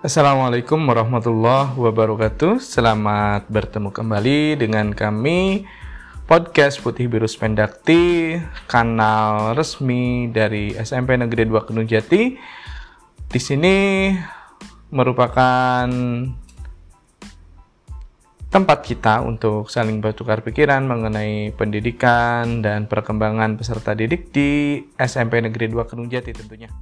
Assalamualaikum warahmatullahi wabarakatuh. Selamat bertemu kembali dengan kami podcast Putih Biru Spendakti, kanal resmi dari SMP Negeri 2 Kedung Jati. Di sini merupakan tempat kita untuk saling bertukar pikiran mengenai pendidikan dan perkembangan peserta didik di SMP Negeri 2 Kedung Jati tentunya.